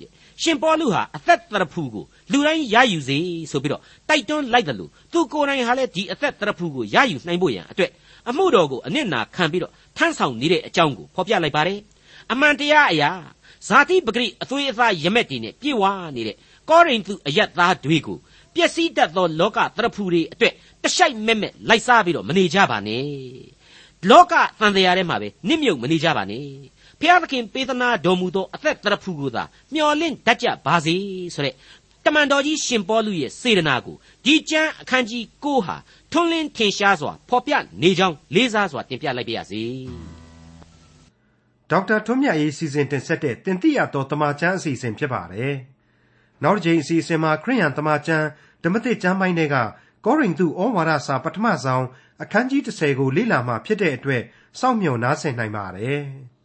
တဲ့ရှင်ပေါလုဟာအသက်တရဖူကိုလူတိုင်းရယူစေဆိုပြီးတော့တိုက်တွန်းလိုက်တယ်လို့သူကိုယ်တိုင်ဟာလည်းဒီအသက်တရဖူကိုရယူနိုင်ဖို့ရန်အတွက်အမှုတော်ကိုအနစ်နာခံပြီးတော့ထမ်းဆောင်နေတဲ့အကြောင်းကိုဖော်ပြလိုက်ပါတယ်အမှန်တရားအရာဇာတိပဂရိအသွေးအသားရမက်တွေနဲ့ပြည့်ဝနေတဲ့ကောရိန္သုအယက်သားတွေကို ပျက်စီးတတ်သောလောကတရဖူတွေအတွက်တရှိုက်မဲ့မဲ့လိုက်စားပြီးတော့မနေကြပါနဲ့လောကတန်တရားထဲမှာပဲနစ်မြုပ်မနေကြပါနဲ့ဖျားသခင်ပေးသနာတော်မူသောအသက်တရဖူကိုသာမျော်လင့်တတ်ကြပါစေဆိုတဲ့တမန်တော်ကြီးရှင်ပေါလုရဲ့စေတနာကိုဒီကျမ်းအခန်းကြီး9ဟာထွန်းလင်းထင်ရှားစွာဖော်ပြနေကြောင်းလေးစားစွာတင်ပြလိုက်ပါရစေဒေါက်တာထွန်းမြတ်ရေးစီစဉ်တင်ဆက်တဲ့တင်ပြတော်တမချန်းအစီအစဉ်ဖြစ်ပါတယ်နောက်တစ်ချိန်အစီအစဉ်မှာခရိယန်တမချန်း ဓမ္မသစ်ကျမ်းပိုင်းတွေကကောရိန္သုဩဝါဒစာပထမဆုံးအခန်းကြီး30ကိုလေ့လာမှဖြစ်တဲ့အတွက်စောင့်မျှော်နားဆင်နိုင်ပါတယ်။